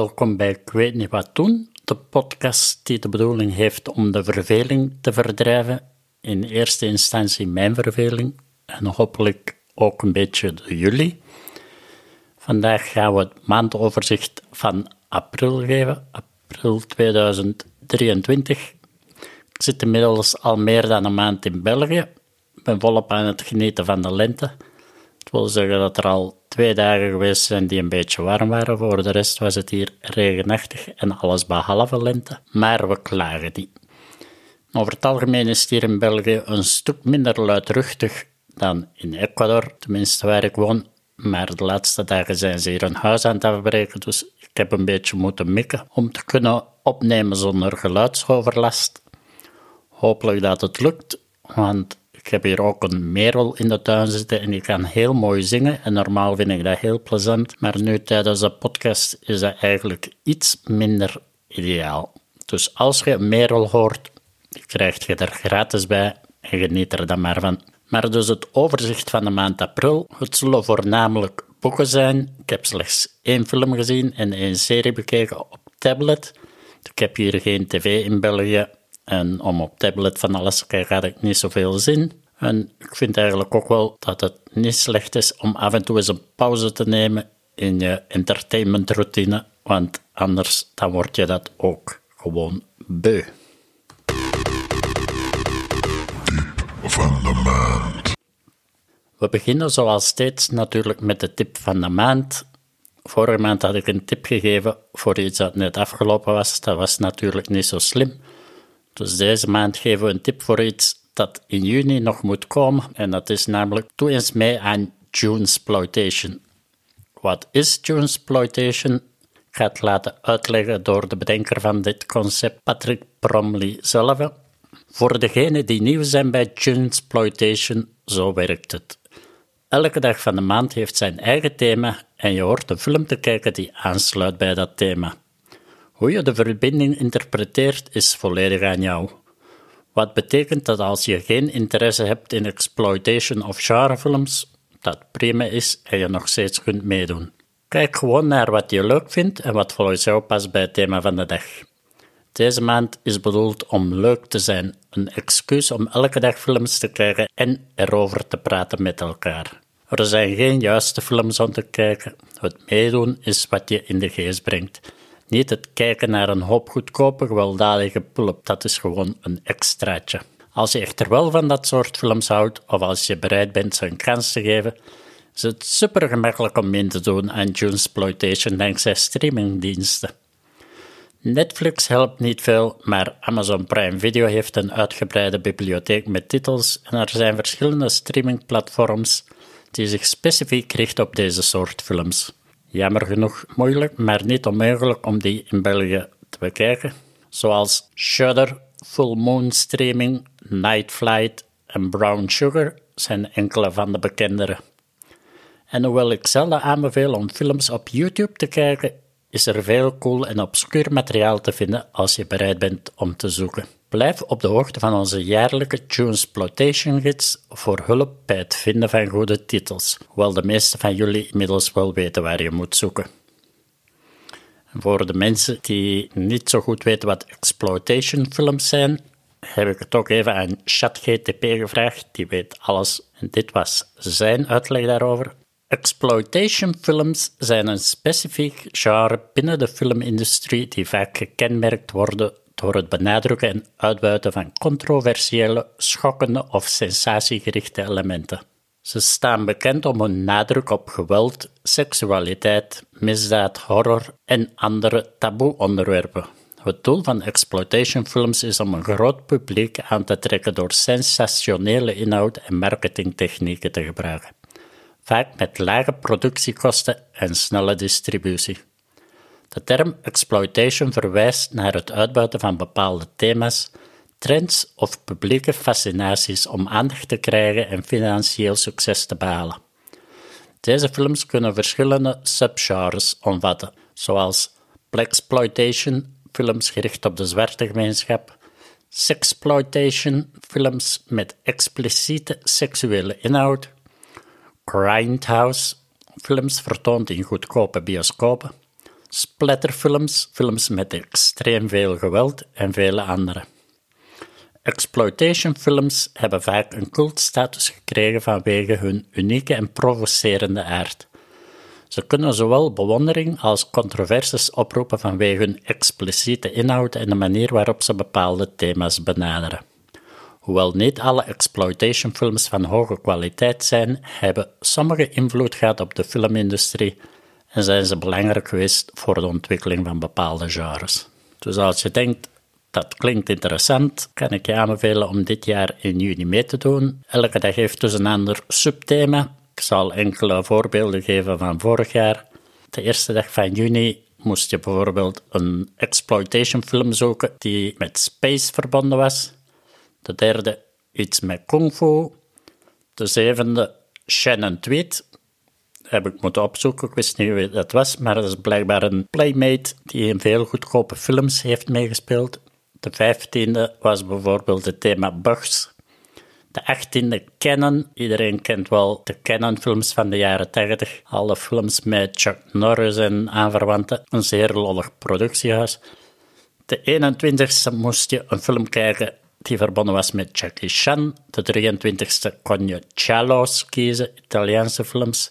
Welkom bij Ik weet niet wat doen, de podcast die de bedoeling heeft om de verveling te verdrijven. In eerste instantie mijn verveling en hopelijk ook een beetje de jullie. Vandaag gaan we het maandoverzicht van april geven, april 2023. Ik zit inmiddels al meer dan een maand in België. Ik ben volop aan het genieten van de lente. Het wil zeggen dat er al twee dagen geweest zijn die een beetje warm waren. Voor de rest was het hier regenachtig en alles behalve lente. Maar we klagen niet. Over het algemeen is het hier in België een stuk minder luidruchtig dan in Ecuador, tenminste waar ik woon. Maar de laatste dagen zijn ze hier een huis aan het afbreken, dus ik heb een beetje moeten mikken om te kunnen opnemen zonder geluidsoverlast. Hopelijk dat het lukt, want ik heb hier ook een merel in de tuin zitten en die kan heel mooi zingen. En normaal vind ik dat heel plezant. Maar nu tijdens de podcast is dat eigenlijk iets minder ideaal. Dus als je een merel hoort, krijg je er gratis bij en geniet er dan maar van. Maar dus het overzicht van de maand april. Het zullen voornamelijk boeken zijn. Ik heb slechts één film gezien en één serie bekeken op tablet. Ik heb hier geen tv in België en om op tablet van alles te kijken had ik niet zoveel zin. En ik vind eigenlijk ook wel dat het niet slecht is om af en toe eens een pauze te nemen in je entertainmentroutine, want anders dan word je dat ook gewoon beu. van de maand. We beginnen zoals steeds natuurlijk met de tip van de maand. Vorige maand had ik een tip gegeven voor iets dat net afgelopen was. Dat was natuurlijk niet zo slim. Dus deze maand geven we een tip voor iets dat in juni nog moet komen. En dat is namelijk, doe eens mee aan Junesploitation. Wat is Junesploitation? Ik ga het laten uitleggen door de bedenker van dit concept, Patrick Bromley zelf. Voor degenen die nieuw zijn bij Junesploitation, zo werkt het. Elke dag van de maand heeft zijn eigen thema en je hoort een film te kijken die aansluit bij dat thema. Hoe je de verbinding interpreteert is volledig aan jou. Wat betekent dat als je geen interesse hebt in exploitation of genrefilms, dat prima is en je nog steeds kunt meedoen. Kijk gewoon naar wat je leuk vindt en wat volgens jou past bij het thema van de dag. Deze maand is bedoeld om leuk te zijn, een excuus om elke dag films te kijken en erover te praten met elkaar. Er zijn geen juiste films om te kijken. Het meedoen is wat je in de geest brengt. Niet het kijken naar een hoop goedkope, gewelddadige pulp, dat is gewoon een extraatje. Als je echter wel van dat soort films houdt, of als je bereid bent ze een kans te geven, is het super gemakkelijk om mee te doen aan Junesploitation dankzij streamingdiensten. Netflix helpt niet veel, maar Amazon Prime Video heeft een uitgebreide bibliotheek met titels en er zijn verschillende streamingplatforms die zich specifiek richten op deze soort films. Jammer genoeg moeilijk, maar niet onmogelijk om die in België te bekijken. Zoals Shudder, Full Moon Streaming, Night Flight en Brown Sugar zijn enkele van de bekendere. En hoewel ik zelden aanbeveel om films op YouTube te kijken, is er veel cool en obscuur materiaal te vinden als je bereid bent om te zoeken. Blijf op de hoogte van onze jaarlijke Tunesploitation Gids voor hulp bij het vinden van goede titels, hoewel de meeste van jullie inmiddels wel weten waar je moet zoeken. Voor de mensen die niet zo goed weten wat exploitation films zijn, heb ik het ook even aan ChatGTP gevraagd, die weet alles. En dit was zijn uitleg daarover. Exploitation films zijn een specifiek genre binnen de filmindustrie die vaak gekenmerkt worden door het benadrukken en uitbuiten van controversiële, schokkende of sensatiegerichte elementen. Ze staan bekend om hun nadruk op geweld, seksualiteit, misdaad, horror en andere taboe-onderwerpen. Het doel van exploitation films is om een groot publiek aan te trekken door sensationele inhoud en marketingtechnieken te gebruiken, vaak met lage productiekosten en snelle distributie. De term exploitation verwijst naar het uitbuiten van bepaalde thema's, trends of publieke fascinaties om aandacht te krijgen en financieel succes te behalen. Deze films kunnen verschillende subgenres omvatten, zoals blaxploitation, films gericht op de zwarte gemeenschap, sexploitation, films met expliciete seksuele inhoud, grindhouse, films vertoond in goedkope bioscopen, splatterfilms, films met extreem veel geweld en vele andere. Exploitation films hebben vaak een cultstatus gekregen vanwege hun unieke en provocerende aard. Ze kunnen zowel bewondering als controversies oproepen vanwege hun expliciete inhoud en de manier waarop ze bepaalde thema's benaderen. Hoewel niet alle exploitation films van hoge kwaliteit zijn, hebben sommige invloed gehad op de filmindustrie en zijn ze belangrijk geweest voor de ontwikkeling van bepaalde genres. Dus als je denkt, dat klinkt interessant, kan ik je aanbevelen om dit jaar in juni mee te doen. Elke dag heeft dus een ander subthema. Ik zal enkele voorbeelden geven van vorig jaar. De eerste dag van juni moest je bijvoorbeeld een exploitation film zoeken die met space verbonden was. De derde iets met kung fu. De zevende Shannon Tweet. Heb ik moeten opzoeken, ik wist niet wie dat was, maar dat is blijkbaar een playmate die in veel goedkope films heeft meegespeeld. De vijftiende was bijvoorbeeld het thema Bugs. De achttiende Canon. Iedereen kent wel de Canon-films van de jaren 80. Alle films met Chuck Norris en aanverwanten. Een zeer lollig productiehuis. De 21ste moest je een film kijken die verbonden was met Jackie Chan. De 23ste kon je Cialos kiezen, Italiaanse films.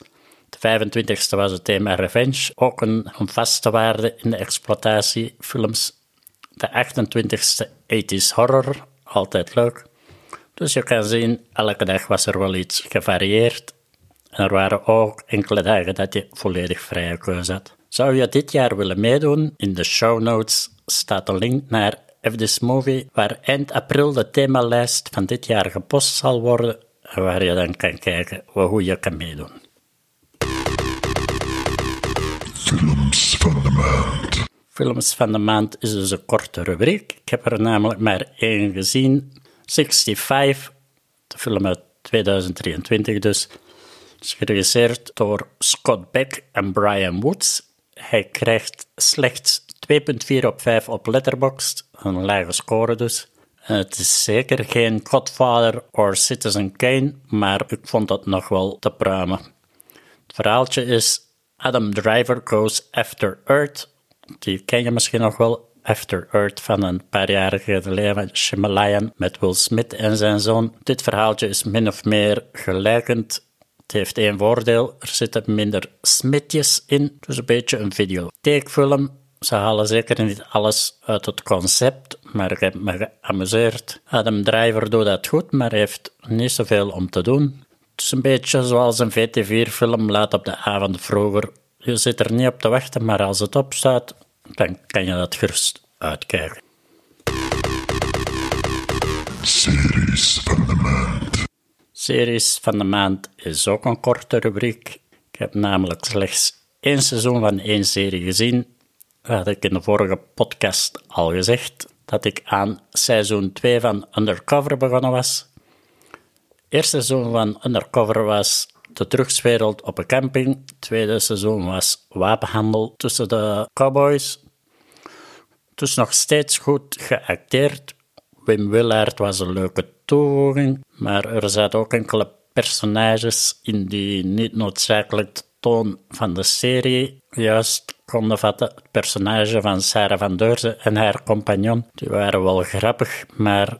De 25ste was het thema Revenge, ook een, een vaste waarde in de exploitatiefilms. De 28ste 80s horror, altijd leuk. Dus je kan zien, elke dag was er wel iets gevarieerd. En er waren ook enkele dagen dat je volledig vrije keuze had. Zou je dit jaar willen meedoen? In de show notes staat een link naar F This Movie, waar eind april de themalijst van dit jaar gepost zal worden, en waar je dan kan kijken hoe je kan meedoen. Films van de maand. Films van de maand is dus een korte rubriek. Ik heb er namelijk maar één gezien. 65, de film uit 2023 dus. is geregisseerd door Scott Beck en Brian Woods. Hij krijgt slechts 2,4 op 5 op Letterboxd, een lage score dus. Het is zeker geen Godfather of Citizen Kane, maar ik vond dat nog wel te pruimen. Het verhaaltje is Adam Driver Goes After Earth. Die ken je misschien nog wel. After Earth van een paar jaar geleden Shimalayan met Will Smith en zijn zoon. Dit verhaaltje is min of meer gelijkend. Het heeft één voordeel, er zitten minder smitjes in. Dus een beetje een videotheekfilm. Ze halen zeker niet alles uit het concept, maar ik heb me geamuseerd. Adam Driver doet dat goed, maar heeft niet zoveel om te doen. Het is een beetje zoals een VT4-film laat op de avond vroeger. Je zit er niet op te wachten, maar als het opstaat, dan kan je dat gerust uitkijken. Series van de maand. Series van de maand is ook een korte rubriek. Ik heb namelijk slechts één seizoen van één serie gezien. Dat had ik in de vorige podcast al gezegd, dat ik aan seizoen 2 van Undercover begonnen was. Eerste seizoen van Undercover was de drugswereld op een camping. Tweede seizoen was wapenhandel tussen de cowboys. Dus nog steeds goed geacteerd. Wim Willard was een leuke toevoeging, maar er zaten ook enkele personages in die niet noodzakelijk de toon van de serie juist konden vatten. Het personage van Sarah van Deurzen en haar compagnon, die waren wel grappig, maar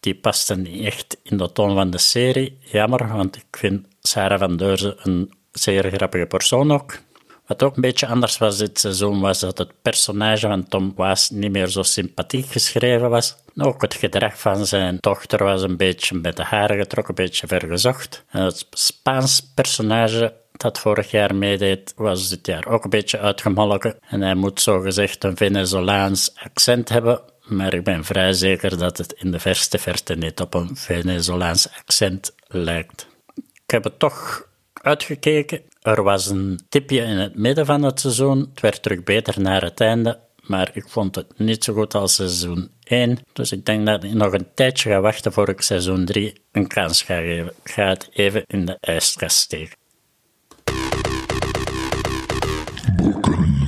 die pasten niet echt in de toon van de serie. Jammer, want ik vind Sarah van Deurzen een zeer grappige persoon ook. Wat ook een beetje anders was dit seizoen, was dat het personage van Tom Waas niet meer zo sympathiek geschreven was. Ook het gedrag van zijn dochter was een beetje met de haren getrokken, een beetje vergezocht. Het Spaans personage dat vorig jaar meedeed, was dit jaar ook een beetje uitgemolken. En hij moet zogezegd een Venezolaans accent hebben, maar ik ben vrij zeker dat het in de verste verte niet op een Venezolaans accent lijkt. Ik heb het toch uitgekeken. Er was een tipje in het midden van het seizoen. Het werd terug beter naar het einde, maar ik vond het niet zo goed als seizoen 1. Dus ik denk dat ik nog een tijdje ga wachten voor ik seizoen 3 een kans ga geven. Ik ga het even in de ijskast steken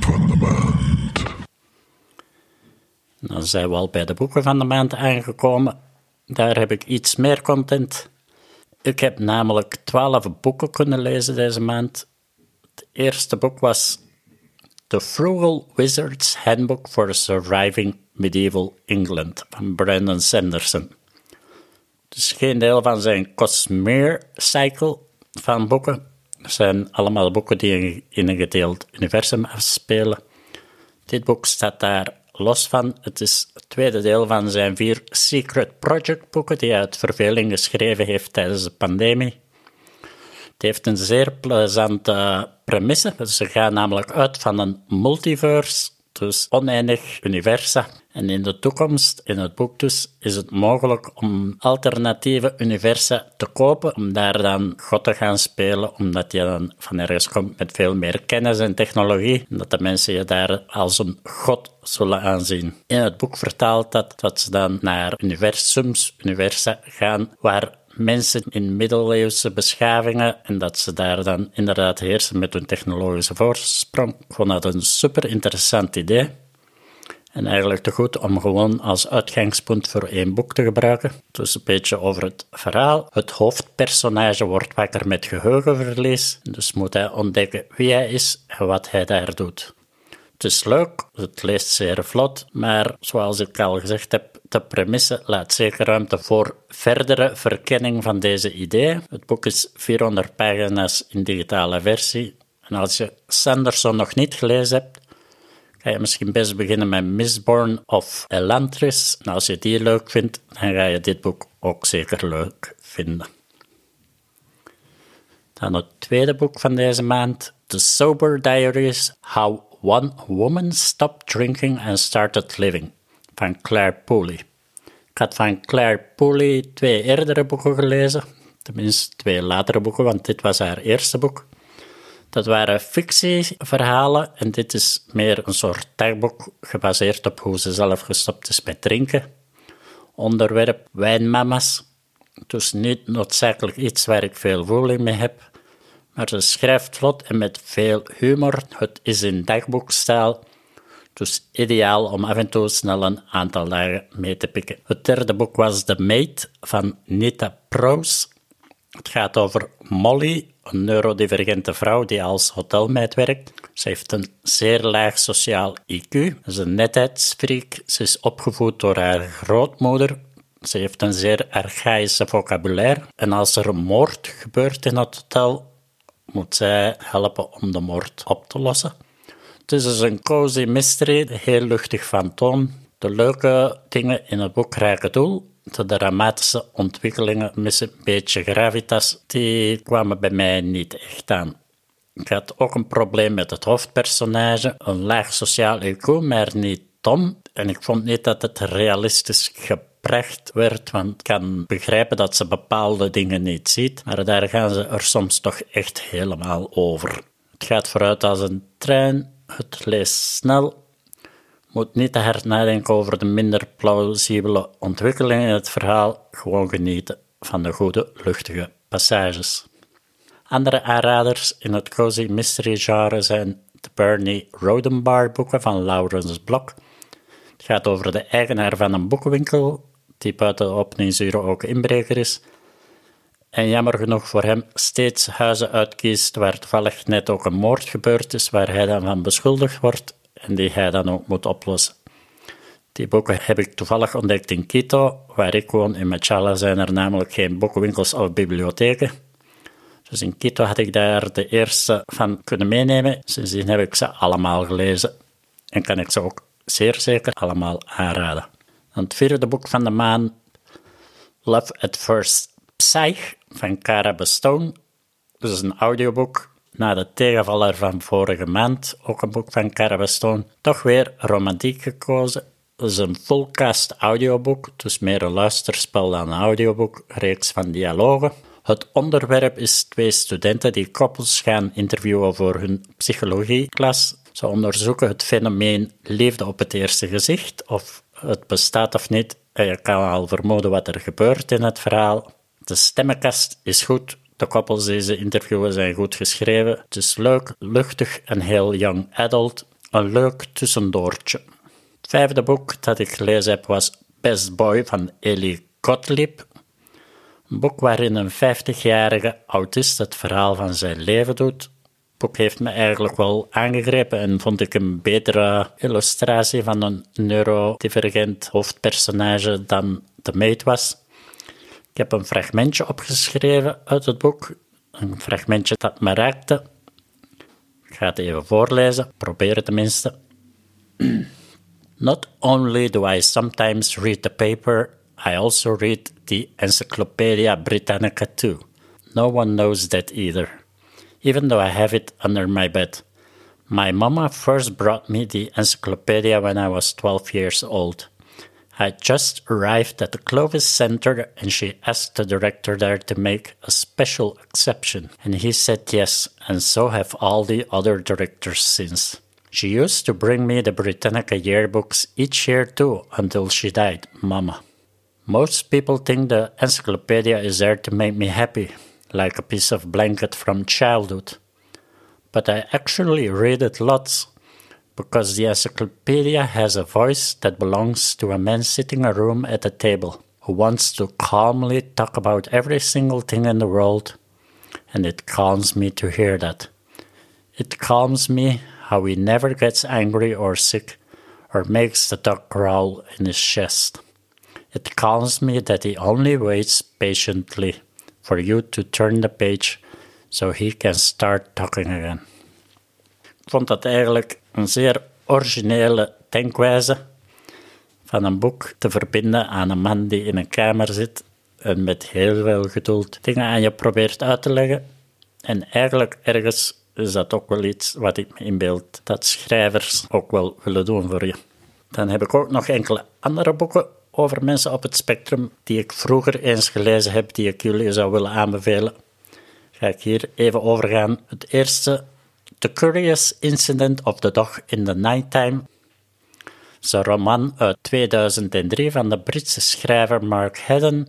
van de maand. Dan zijn we al bij de boeken van de maand aangekomen. Daar heb ik iets meer content. Ik heb namelijk twaalf boeken kunnen lezen deze maand. Het eerste boek was The Frugal Wizard's Handbook for Surviving Medieval England van Brandon Sanderson. Het is geen deel van zijn Cosmere Cycle van boeken. Het zijn allemaal boeken die in een gedeeld universum afspelen. Dit boek staat daar los van. Het is het tweede deel van zijn vier Secret Project boeken die hij uit verveling geschreven heeft tijdens de pandemie. Het heeft een zeer plezante premisse. Ze gaan namelijk uit van een multiverse, dus oneindig universa. En in de toekomst, in het boek dus, is het mogelijk om alternatieve universa te kopen, om daar dan God te gaan spelen, omdat je dan van ergens komt met veel meer kennis en technologie, en dat de mensen je daar als een God zullen aanzien. In het boek vertaalt dat dat ze dan naar universums, universa gaan, waar mensen in middeleeuwse beschavingen en dat ze daar dan inderdaad heersen met hun technologische voorsprong. Ik vond dat een super interessant idee. En eigenlijk te goed om gewoon als uitgangspunt voor één boek te gebruiken. Dus een beetje over het verhaal. Het hoofdpersonage wordt wakker met geheugenverlies. Dus moet hij ontdekken wie hij is en wat hij daar doet. Het is leuk, het leest zeer vlot, maar zoals ik al gezegd heb, de premisse laat zeker ruimte voor verdere verkenning van deze ideeën. Het boek is 400 pagina's in digitale versie. En als je Sanderson nog niet gelezen hebt, ga je misschien best beginnen met Mistborn of Elantris. En als je die leuk vindt, dan ga je dit boek ook zeker leuk vinden. Dan het tweede boek van deze maand, The Sober Diaries, How One Woman Stopped Drinking and Started Living, van Claire Pooley. Ik had van Claire Pooley twee eerdere boeken gelezen, tenminste twee latere boeken, want dit was haar eerste boek. Dat waren fictieverhalen en dit is meer een soort dagboek gebaseerd op hoe ze zelf gestopt is met drinken. Onderwerp wijnmama's. Dus niet noodzakelijk iets waar ik veel voeling mee heb, maar ze schrijft vlot en met veel humor. Het is in dagboekstijl, dus ideaal om af en toe snel een aantal dagen mee te pikken. Het derde boek was The Maid van Nita Proos. Het gaat over Molly, een neurodivergente vrouw die als hotelmeid werkt. Ze heeft een zeer laag sociaal IQ. Ze is een netheidsfreak. Ze is opgevoed door haar grootmoeder. Ze heeft een zeer archaïsche vocabulaire. En als er een moord gebeurt in het hotel, moet zij helpen om de moord op te lossen. Het is dus een cozy mystery, heel luchtig van toon. De leuke dingen in het boek raken doel. De dramatische ontwikkelingen met een beetje gravitas, die kwamen bij mij niet echt aan. Ik had ook een probleem met het hoofdpersonage, een laag sociaal IQ, maar niet dom. En ik vond niet dat het realistisch gebracht werd, want ik kan begrijpen dat ze bepaalde dingen niet ziet, maar daar gaan ze er soms toch echt helemaal over. Het gaat vooruit als een trein, het leest snel, moet niet te hard nadenken over de minder plausibele ontwikkelingen in het verhaal, gewoon genieten van de goede, luchtige passages. Andere aanraders in het cozy mystery genre zijn de Bernie Rodenbar boeken van Laurens Blok. Het gaat over de eigenaar van een boekenwinkel, die buiten openingsuren ook inbreker is, en jammer genoeg voor hem steeds huizen uitkiest waar toevallig net ook een moord gebeurd is, waar hij dan van beschuldigd wordt en die hij dan ook moet oplossen. Die boeken heb ik toevallig ontdekt in Quito, waar ik woon. In Machala zijn er namelijk geen boekenwinkels of bibliotheken. Dus in Quito had ik daar de eerste van kunnen meenemen. Sindsdien heb ik ze allemaal gelezen en kan ik ze ook zeer zeker allemaal aanraden. Dan het vierde boek van de maand, Love at First Psych van Cara Bestone. Dat is een audioboek na de tegenvaller van vorige maand, ook een boek van Cara Bestone, toch weer romantiek gekozen. Het is een fullcast audioboek, dus meer een luisterspel dan een audioboek, reeks van dialogen. Het onderwerp is twee studenten die koppels gaan interviewen voor hun psychologieklas. Ze onderzoeken het fenomeen liefde op het eerste gezicht, of het bestaat of niet. En je kan al vermoeden wat er gebeurt in het verhaal. De stemmenkast is goed. De koppels die ze interviewen zijn goed geschreven. Het is leuk, luchtig en heel young adult. Een leuk tussendoortje. Het vijfde boek dat ik gelezen heb was Best Boy van Eli Gottlieb. Een boek waarin een 50-jarige autist het verhaal van zijn leven doet. boek heeft me eigenlijk wel aangegrepen en vond ik een betere illustratie van een neurodivergent hoofdpersonage dan de Maid was. Ik heb een fragmentje opgeschreven uit het boek, een fragmentje dat me raakte. Ik ga het even voorlezen, proberen tenminste. Not only do I sometimes read the paper, I also read the Encyclopedia Britannica too. No one knows that either, even though I have it under my bed. My mama first brought me the encyclopedia when I was 12 years old. I just arrived at the Clovis Center and she asked the director there to make a special exception. And he said yes, and so have all the other directors since. She used to bring me the Britannica yearbooks each year too until she died, Mama. Most people think the encyclopedia is there to make me happy, like a piece of blanket from childhood. But I actually read it lots because the encyclopedia has a voice that belongs to a man sitting in a room at a table who wants to calmly talk about every single thing in the world, and it calms me to hear that. It calms me how he never gets angry or sick or makes the dog growl in his chest. It calms me that he only waits patiently for you to turn the page so he can start talking again. Ik vond dat eigenlijk een zeer originele denkwijze van een boek te verbinden aan een man die in een kamer zit en met heel veel geduld dingen aan je probeert uit te leggen. En eigenlijk ergens is dat ook wel iets wat ik me inbeeld dat schrijvers ook wel willen doen voor je. Dan heb ik ook nog enkele andere boeken over mensen op het spectrum die ik vroeger eens gelezen heb, die ik jullie zou willen aanbevelen. Ga ik hier even overgaan. Het eerste The Curious Incident of the Dog in the Nighttime is een roman uit 2003 van de Britse schrijver Mark Haddon.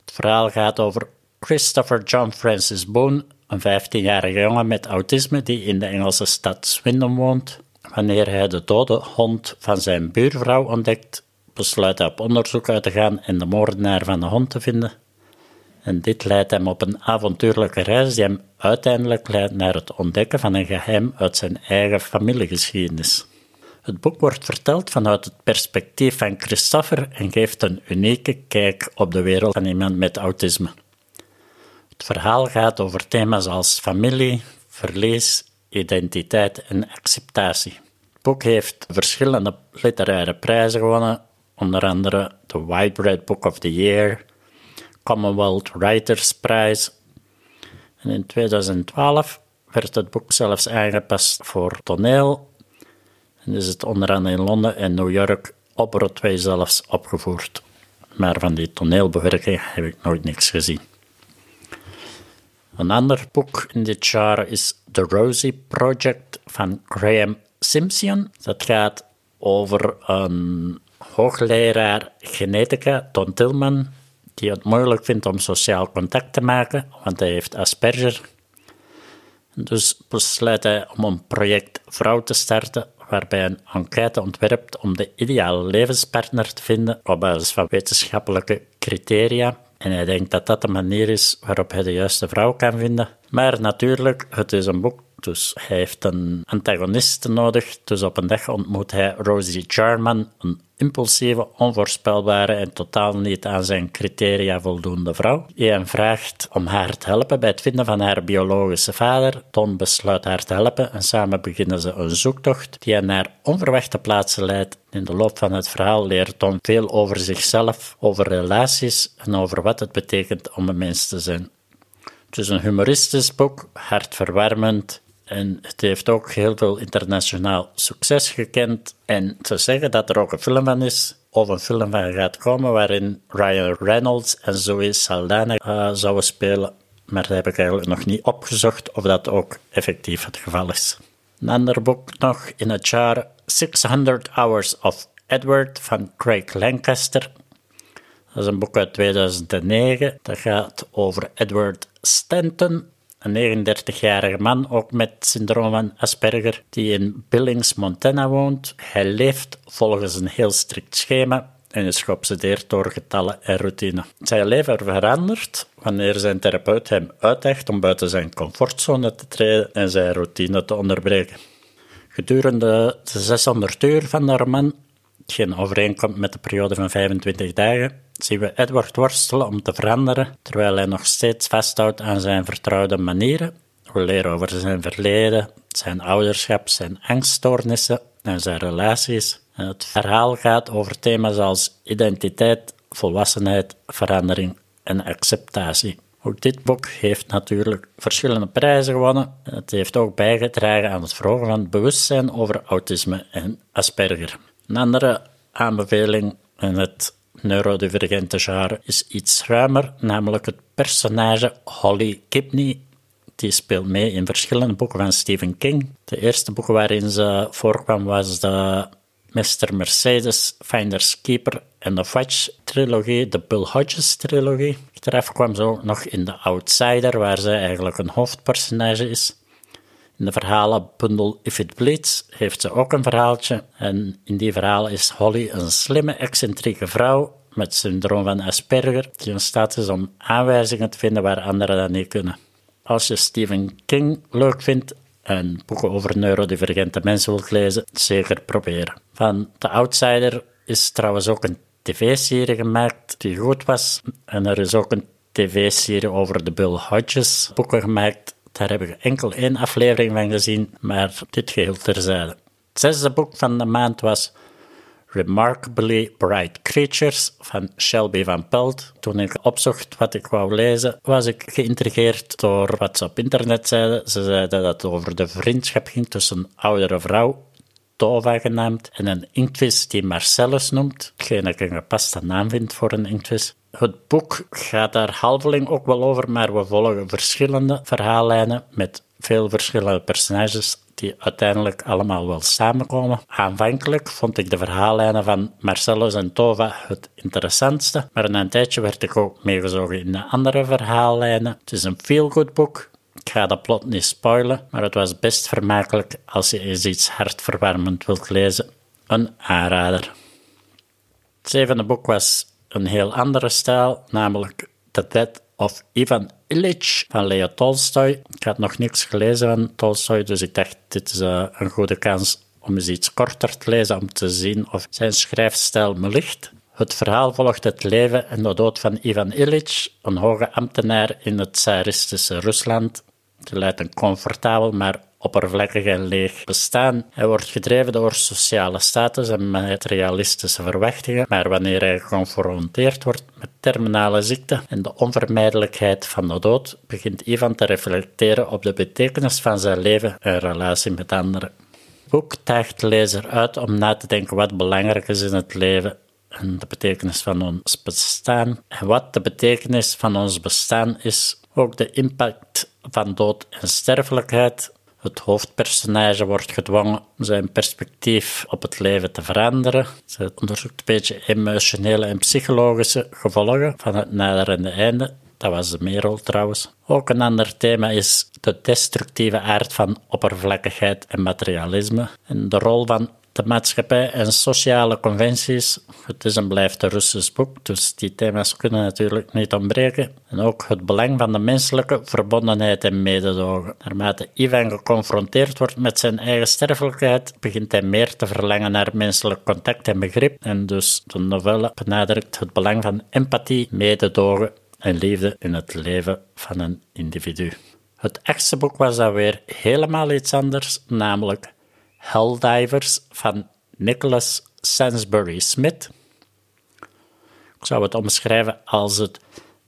Het verhaal gaat over Christopher John Francis Boone, een 15-jarige jongen met autisme die in de Engelse stad Swindon woont. Wanneer hij de dode hond van zijn buurvrouw ontdekt, besluit hij op onderzoek uit te gaan en de moordenaar van de hond te vinden. En dit leidt hem op een avontuurlijke reis die hem uiteindelijk leidt naar het ontdekken van een geheim uit zijn eigen familiegeschiedenis. Het boek wordt verteld vanuit het perspectief van Christopher en geeft een unieke kijk op de wereld van iemand met autisme. Het verhaal gaat over thema's als familie, verlies, identiteit en acceptatie. Het boek heeft verschillende literaire prijzen gewonnen, onder andere de White Bread Book of the Year, Commonwealth Writers Prize. En in 2012 werd het boek zelfs aangepast voor toneel. En is het onder in Londen en New York op Broadway zelfs opgevoerd. Maar van die toneelbewerking heb ik nooit niks gezien. Een ander boek in dit jaar is The Rosie Project van Graham Simpson. Dat gaat over een hoogleraar genetica, Don Tillman, die het moeilijk vindt om sociaal contact te maken, want hij heeft Asperger. Dus besluit hij om een project Vrouw te starten, waarbij hij een enquête ontwerpt om de ideale levenspartner te vinden op basis van wetenschappelijke criteria. En hij denkt dat dat de manier is waarop hij de juiste vrouw kan vinden. Maar natuurlijk, het is een boek, dus hij heeft een antagoniste nodig. Dus op een dag ontmoet hij Rosie Jarman, een impulsieve, onvoorspelbare en totaal niet aan zijn criteria voldoende vrouw, hem vraagt om haar te helpen bij het vinden van haar biologische vader. Ton besluit haar te helpen en samen beginnen ze een zoektocht die hen naar onverwachte plaatsen leidt. In de loop van het verhaal leert Ton veel over zichzelf, over relaties en over wat het betekent om een mens te zijn. Het is een humoristisch boek, hartverwarmend, en het heeft ook heel veel internationaal succes gekend. En te zeggen dat er ook een film van is, of een film van gaat komen, waarin Ryan Reynolds en Zoe Saldana uh, zouden spelen. Maar dat heb ik eigenlijk nog niet opgezocht of dat ook effectief het geval is. Een ander boek nog in het jaar 600 Hours of Edward van Craig Lancaster. Dat is een boek uit 2009. Dat gaat over Edward Stanton, een 39-jarige man, ook met syndroom van Asperger, die in Billings, Montana woont. Hij leeft volgens een heel strikt schema. en is geobsedeerd door getallen en routine. Zijn leven verandert wanneer zijn therapeut hem uitdaagt om buiten zijn comfortzone te treden en zijn routine te onderbreken. Gedurende de 600 uur van de roman, hetgeen overeenkomt met de periode van 25 dagen, zien we Edward worstelen om te veranderen, terwijl hij nog steeds vasthoudt aan zijn vertrouwde manieren. We leren over zijn verleden, zijn ouderschap, zijn angststoornissen en zijn relaties. Het verhaal gaat over thema's als identiteit, volwassenheid, verandering en acceptatie. Ook dit boek heeft natuurlijk verschillende prijzen gewonnen. Het heeft ook bijgedragen aan het verhogen van het bewustzijn over autisme en Asperger. Een andere aanbeveling in het neurodivergente genre is iets ruimer, namelijk het personage Holly Kipney. Die speelt mee in verschillende boeken van Stephen King. De eerste boek waarin ze voorkwam was de Mr. Mercedes, Finders Keeper en de Fudge trilogie, de Bill Hodges trilogie. Achteraf kwam ze ook nog in The Outsider, waar zij eigenlijk een hoofdpersonage is. In de verhalenbundel If It Bleeds heeft ze ook een verhaaltje. En in die verhaal is Holly een slimme, excentrieke vrouw met syndroom van Asperger, die in staat is om aanwijzingen te vinden waar anderen dat niet kunnen. Als je Stephen King leuk vindt en boeken over neurodivergente mensen wilt lezen, zeker proberen. Van The Outsider is trouwens ook een tv-serie gemaakt die goed was. En er is ook een tv-serie over de Bill Hodges boeken gemaakt. Daar heb ik enkel één aflevering van gezien, maar dit geheel terzijde. Het zesde boek van de maand was Remarkably Bright Creatures van Shelby van Pelt. Toen ik opzocht wat ik wou lezen, was ik geïntrigeerd door wat ze op internet zeiden. Ze zeiden dat het over de vriendschap ging tussen een oudere vrouw, Tova genaamd, en een inktvis die Marcellus noemt, hetgeen ik een gepaste naam vind voor een inktvis. Het boek gaat daar halveling ook wel over, maar we volgen verschillende verhaallijnen met veel verschillende personages die uiteindelijk allemaal wel samenkomen. Aanvankelijk vond ik de verhaallijnen van Marcellus en Tova het interessantste, maar na een tijdje werd ik ook meegezogen in de andere verhaallijnen. Het is een feel-good boek. Ik ga de plot niet spoilen, maar het was best vermakelijk als je eens iets hartverwarmend wilt lezen. Een aanrader. Het zevende boek was een heel andere stijl, namelijk The Dead of Ivan Illich van Leo Tolstoy. Ik had nog niks gelezen van Tolstoy, dus ik dacht, dit is uh, een goede kans om eens iets korter te lezen, om te zien of zijn schrijfstijl me ligt. Het verhaal volgt het leven en de dood van Ivan Illich, een hoge ambtenaar in het tsaristische Rusland. Hij leidt een comfortabel maar oppervlakkig en leeg bestaan. Hij wordt gedreven door sociale status en materialistische verwachtingen, maar wanneer hij geconfronteerd wordt met terminale ziekte en de onvermijdelijkheid van de dood, begint Ivan te reflecteren op de betekenis van zijn leven en relatie met anderen. Het boek daagt de lezer uit om na te denken wat belangrijk is in het leven en de betekenis van ons bestaan. En wat de betekenis van ons bestaan is, ook de impact van dood en sterfelijkheid, het hoofdpersonage wordt gedwongen zijn perspectief op het leven te veranderen. Ze onderzoekt een beetje emotionele en psychologische gevolgen van het naderende einde. Dat was de merel trouwens. Ook een ander thema is de destructieve aard van oppervlakkigheid en materialisme en de rol van de maatschappij en sociale conventies. Het is en blijft een Russisch boek, dus die thema's kunnen natuurlijk niet ontbreken. En ook het belang van de menselijke verbondenheid en mededogen. Naarmate Ivan geconfronteerd wordt met zijn eigen sterfelijkheid, begint hij meer te verlangen naar menselijk contact en begrip. En dus de novelle benadrukt het belang van empathie, mededogen en liefde in het leven van een individu. Het echtste boek was dan weer helemaal iets anders, namelijk Helldivers van Nicholas Sansbury Smith. Ik zou het omschrijven als het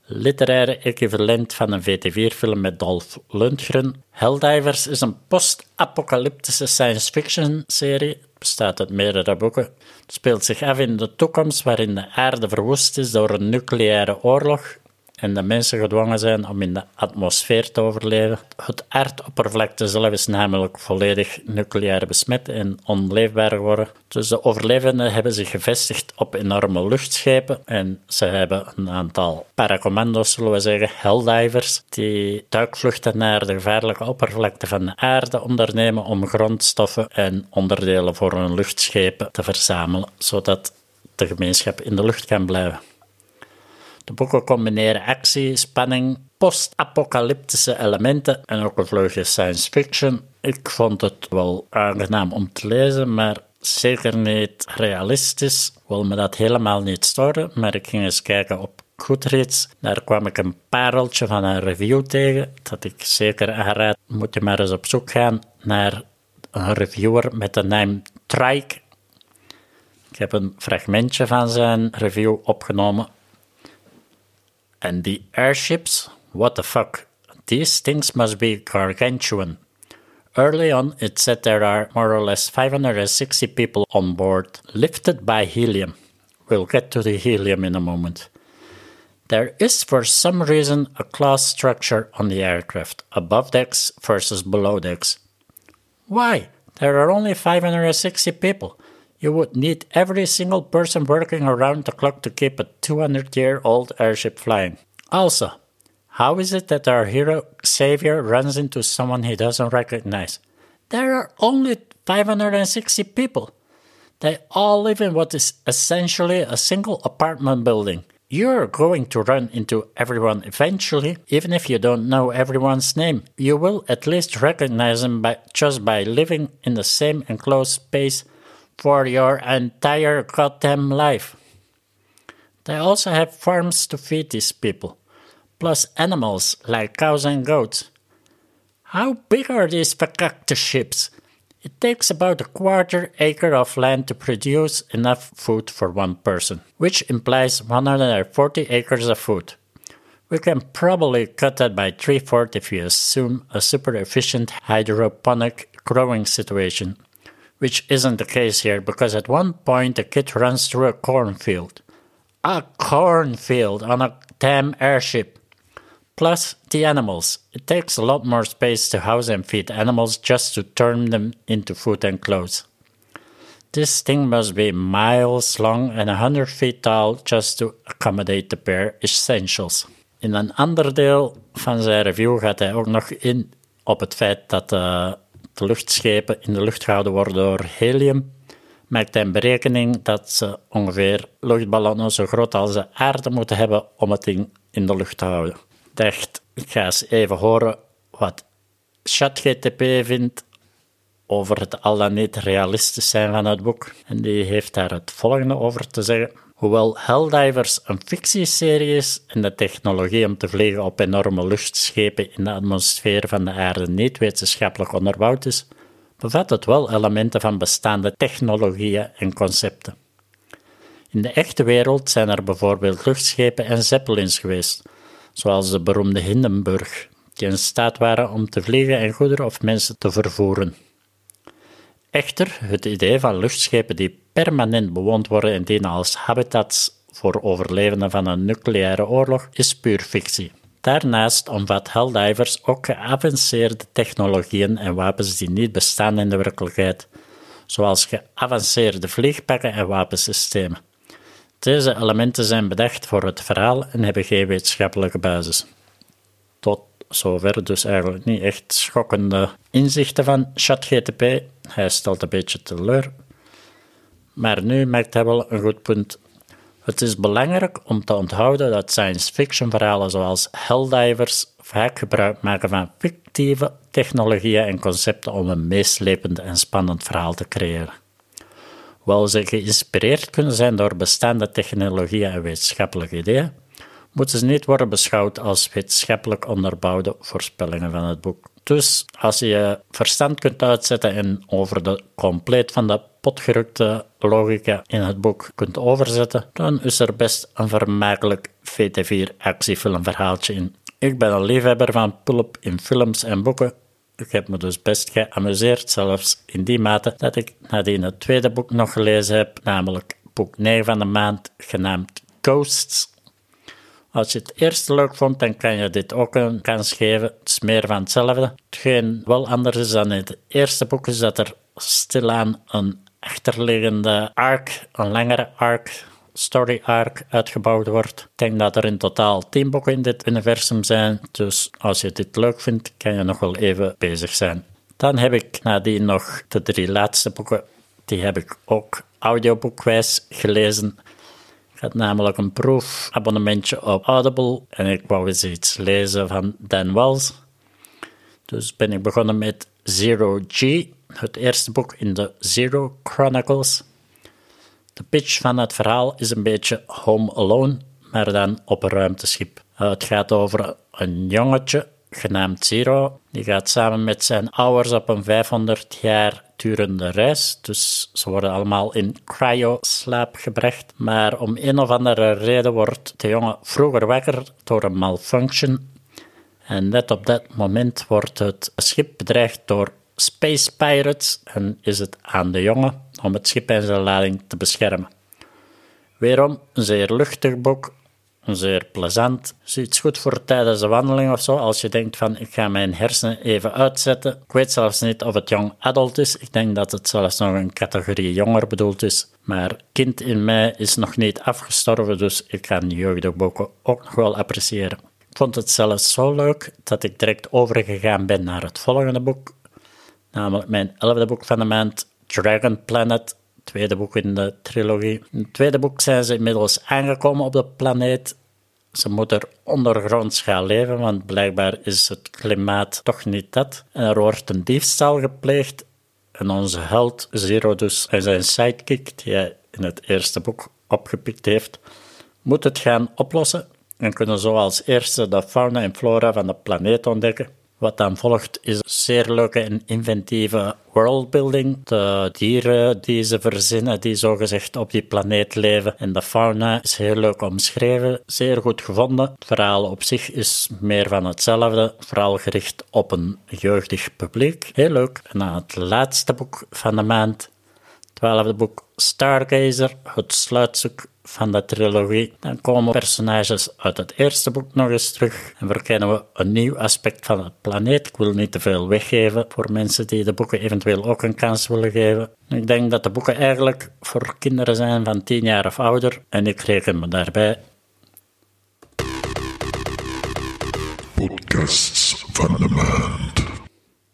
literaire equivalent van een VT4-film met Dolph Lundgren. Helldivers is een post-apocalyptische science fiction serie. Het bestaat uit meerdere boeken. Het speelt zich af in de toekomst waarin de aarde verwoest is door een nucleaire oorlog en de mensen gedwongen zijn om in de atmosfeer te overleven. Het aardoppervlakte zelf is namelijk volledig nucleair besmet en onleefbaar geworden. Dus de overlevenden hebben zich gevestigd op enorme luchtschepen en ze hebben een aantal paracommando's, zullen we zeggen, helldivers, die duikvluchten naar de gevaarlijke oppervlakte van de aarde ondernemen om grondstoffen en onderdelen voor hun luchtschepen te verzamelen, zodat de gemeenschap in de lucht kan blijven. De boeken combineren actie, spanning, post-apocalyptische elementen en ook een vleugje science fiction. Ik vond het wel aangenaam om te lezen, maar zeker niet realistisch. Wil me dat helemaal niet storen, maar ik ging eens kijken op Goodreads. Daar kwam ik een pareltje van een review tegen, dat ik zeker aanraad. Moet je maar eens op zoek gaan naar een reviewer met de naam Trike. Ik heb een fragmentje van zijn review opgenomen. And the airships, what the fuck? These things must be gargantuan. Early on, it said there are more or less 560 people on board, lifted by helium. We'll get to the helium in a moment. There is, for some reason, a class structure on the aircraft above decks versus below decks. Why? There are only 560 people. You would need every single person working around the clock to keep a 200 year old airship flying. Also, how is it that our hero Xavier runs into someone he doesn't recognize? There are only 560 people. They all live in what is essentially a single apartment building. You're going to run into everyone eventually, even if you don't know everyone's name. You will at least recognize them by, just by living in the same enclosed space for your entire goddamn life. They also have farms to feed these people, plus animals like cows and goats. How big are these fakakta ships? It takes about a quarter acre of land to produce enough food for one person, which implies 140 acres of food. We can probably cut that by three fourths if we assume a super efficient hydroponic growing situation, which isn't the case here because at one point the kid runs through a cornfield. A cornfield on a damn airship. Plus, the animals. It takes a lot more space to house and feed animals just to turn them into food and clothes. This thing must be miles long and a hundred feet tall just to accommodate the bare essentials. In een ander deel van zijn review gaat hij ook nog in op het feit dat uh, de luchtschepen in de lucht gehouden worden door helium. Maakt hij een berekening dat ze ongeveer luchtballonnen zo groot als de aarde moeten hebben om het ding in de lucht te houden dacht, ik ga eens even horen wat ChatGTP vindt over het al dan niet realistisch zijn van het boek. En die heeft daar het volgende over te zeggen. Hoewel Helldivers een fictieserie is en de technologie om te vliegen op enorme luchtschepen in de atmosfeer van de aarde niet wetenschappelijk onderbouwd is, bevat het wel elementen van bestaande technologieën en concepten. In de echte wereld zijn er bijvoorbeeld luchtschepen en zeppelins geweest, zoals de beroemde Hindenburg, die in staat waren om te vliegen en goederen of mensen te vervoeren. Echter, het idee van luchtschepen die permanent bewoond worden en dienen als habitats voor overlevenden van een nucleaire oorlog is puur fictie. Daarnaast omvat Helldivers ook geavanceerde technologieën en wapens die niet bestaan in de werkelijkheid, zoals geavanceerde vliegpakken en wapensystemen. Deze elementen zijn bedacht voor het verhaal en hebben geen wetenschappelijke basis. Tot zover dus eigenlijk niet echt schokkende inzichten van ChatGTP. Hij stelt een beetje teleur. Maar nu maakt hij wel een goed punt. Het is belangrijk om te onthouden dat science fiction verhalen zoals Helldivers vaak gebruik maken van fictieve technologieën en concepten om een meeslepend en spannend verhaal te creëren. Hoewel ze geïnspireerd kunnen zijn door bestaande technologieën en wetenschappelijke ideeën, moeten ze niet worden beschouwd als wetenschappelijk onderbouwde voorspellingen van het boek. Dus als je je verstand kunt uitzetten en over de compleet van de potgerukte logica in het boek kunt overzetten, dan is er best een vermakelijk VT4 actiefilmverhaaltje in. Ik ben een liefhebber van pulp in films en boeken ik heb me dus best geamuseerd, zelfs in die mate dat ik nadien het tweede boek nog gelezen heb, namelijk boek 9 van de maand, genaamd Ghosts. Als je het eerste leuk vond, dan kan je dit ook een kans geven. Het is meer van hetzelfde. Hetgeen wel anders is dan in het eerste boek, is dat er stilaan een achterliggende arc, een langere arc, story arc uitgebouwd wordt. Ik denk dat er in totaal 10 boeken in dit universum zijn, dus als je dit leuk vindt, kan je nog wel even bezig zijn. Dan heb ik nadien nog de drie laatste boeken die heb ik ook audioboekwijs gelezen. Ik had namelijk een proefabonnementje op Audible en ik wou eens iets lezen van Dan Wells. Dus ben ik begonnen met Zero G, het eerste boek in de Zero Chronicles. De pitch van het verhaal is een beetje Home Alone, maar dan op een ruimteschip. Uh, het gaat over een jongetje genaamd Zero. Die gaat samen met zijn ouders op een 500 jaar durende reis. Dus ze worden allemaal in cryo-slaap gebracht. Maar om een of andere reden wordt de jongen vroeger wakker door een malfunction. En net op dat moment wordt het schip bedreigd door space pirates en is het aan de jongen om het schip en zijn lading te beschermen. Weerom een zeer luchtig boek, zeer plezant. Is iets goed voor tijdens een wandeling of zo. Als je denkt van ik ga mijn hersenen even uitzetten. Ik weet zelfs niet of het young adult is. Ik denk dat het zelfs nog een categorie jonger bedoeld is. Maar kind in mij is nog niet afgestorven, dus ik kan jeugdboeken ook nog wel appreciëren. Ik vond het zelfs zo leuk dat ik direct overgegaan ben naar het volgende boek. Namelijk mijn elfde boek van de maand, Dragon Planet tweede boek in de trilogie. In het tweede boek zijn ze inmiddels aangekomen op de planeet. Ze moeten er ondergronds gaan leven, want blijkbaar is het klimaat toch niet dat. En er wordt een diefstal gepleegd. En onze held Zero dus en zijn sidekick, die hij in het eerste boek opgepikt heeft, moet het gaan oplossen en kunnen zo als eerste de fauna en flora van de planeet ontdekken. Wat dan volgt is zeer leuke en inventieve worldbuilding. De dieren die ze verzinnen, die zogezegd op die planeet leven. En de fauna is heel leuk omschreven, zeer goed gevonden. Het verhaal op zich is meer van hetzelfde, vooral gericht op een jeugdig publiek. Heel leuk. En dan het laatste boek van de maand, twaalfde boek Stargazer, het sluitstuk van de trilogie. Dan komen personages uit het eerste boek nog eens terug en verkennen we een nieuw aspect van het planeet. Ik wil niet te veel weggeven voor mensen die de boeken eventueel ook een kans willen geven. Ik denk dat de boeken eigenlijk voor kinderen zijn van 10 jaar of ouder en ik reken me daarbij. Podcasts van de maand.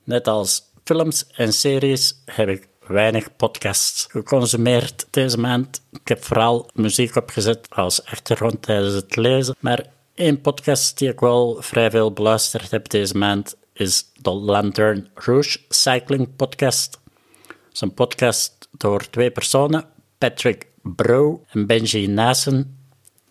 Net als films en series heb ik weinig podcasts geconsumeerd deze maand. Ik heb vooral muziek opgezet als achtergrond tijdens het lezen. Maar één podcast die ik wel vrij veel beluisterd heb deze maand is de Lantern Rouge Cycling Podcast. Het is een podcast door twee personen, Patrick Bro en Benji Nassen.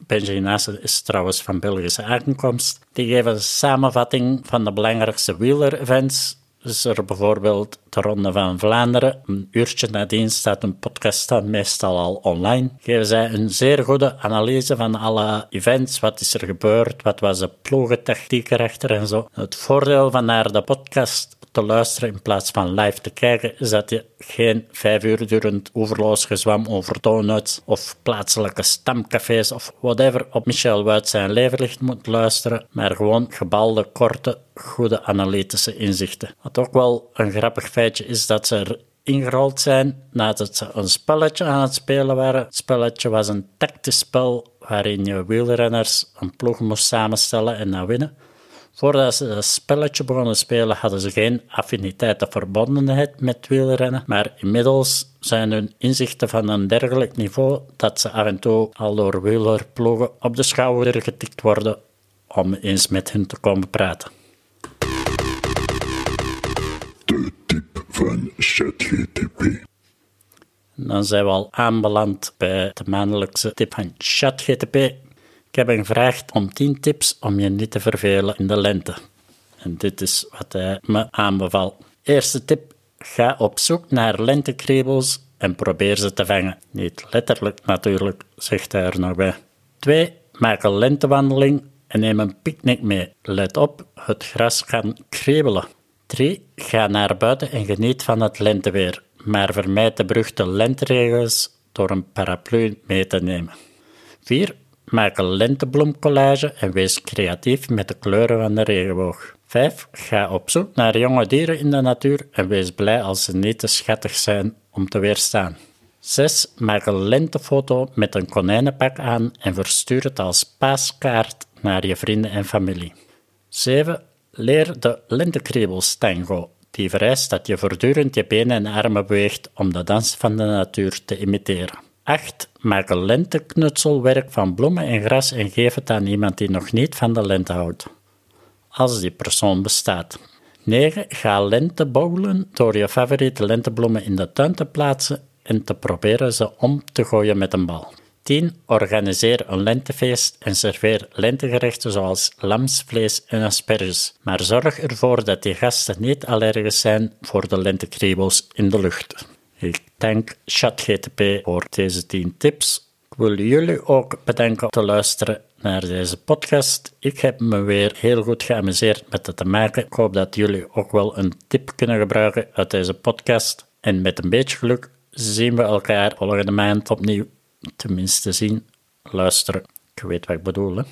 Benji Nassen is trouwens van Belgische aankomst. Die geven een samenvatting van de belangrijkste wieler-events is er bijvoorbeeld de Ronde van Vlaanderen. Een uurtje nadien staat een podcast dan meestal al online. Geven zij een zeer goede analyse van alle events. Wat is er gebeurd? Wat was de ploegentechniek erachter en zo. Het voordeel van naar de podcast te luisteren in plaats van live te kijken, is dat je geen vijf uur durend overloos gezwam over donuts of plaatselijke stamcafés of whatever op Michel Wuit zijn leverlicht moet luisteren, maar gewoon gebalde, korte, goede analytische inzichten. Wat ook wel een grappig feitje is dat ze er ingerold zijn nadat ze een spelletje aan het spelen waren. Het spelletje was een tactisch spel waarin je wielrenners een ploeg moest samenstellen en dan winnen. Voordat ze het spelletje begonnen spelen, hadden ze geen affiniteit of verbondenheid met wielrennen, maar inmiddels zijn hun inzichten van een dergelijk niveau dat ze af en toe al door wielerploegen op de schouder getikt worden om eens met hen te komen praten. De tip van ChatGTP. Dan zijn we al aanbeland bij de maandelijkse tip van ChatGTP. Ik heb hem gevraagd om 10 tips om je niet te vervelen in de lente. En dit is wat hij me aanbeval. Eerste tip: ga op zoek naar lentekriebels en probeer ze te vangen. Niet letterlijk natuurlijk, zegt hij er nog bij. 2. Maak een lentewandeling en neem een picknick mee. Let op, het gras kan kriebelen. 3. Ga naar buiten en geniet van het lenteweer, maar vermijd de beruchte lenteregels door een paraplu mee te nemen. 4. Maak een lentebloemcollage en wees creatief met de kleuren van de regenboog. 5. Ga op zoek naar jonge dieren in de natuur en wees blij als ze niet te schattig zijn om te weerstaan. 6. Maak een lentefoto met een konijnenpak aan en verstuur het als paaskaart naar je vrienden en familie. 7. Leer de lentekriebels tango. Die vereist dat je voortdurend je benen en armen beweegt om de dans van de natuur te imiteren. 8. Maak een lenteknutselwerk van bloemen en gras en geef het aan iemand die nog niet van de lente houdt. Als die persoon bestaat. 9. Ga lente bouwen door je favoriete lentebloemen in de tuin te plaatsen en te proberen ze om te gooien met een bal. 10. Organiseer een lentefeest en serveer lentegerechten zoals lamsvlees en asperges. Maar zorg ervoor dat die gasten niet allergisch zijn voor de lentekriebels in de lucht. Dank ChatGTP voor deze 10 tips. Ik wil jullie ook bedanken om te luisteren naar deze podcast. Ik heb me weer heel goed geamuseerd met het te maken. Ik hoop dat jullie ook wel een tip kunnen gebruiken uit deze podcast. En met een beetje geluk zien we elkaar volgende maand opnieuw. Tenminste zien, luisteren. Ik weet wat ik bedoel. Hè?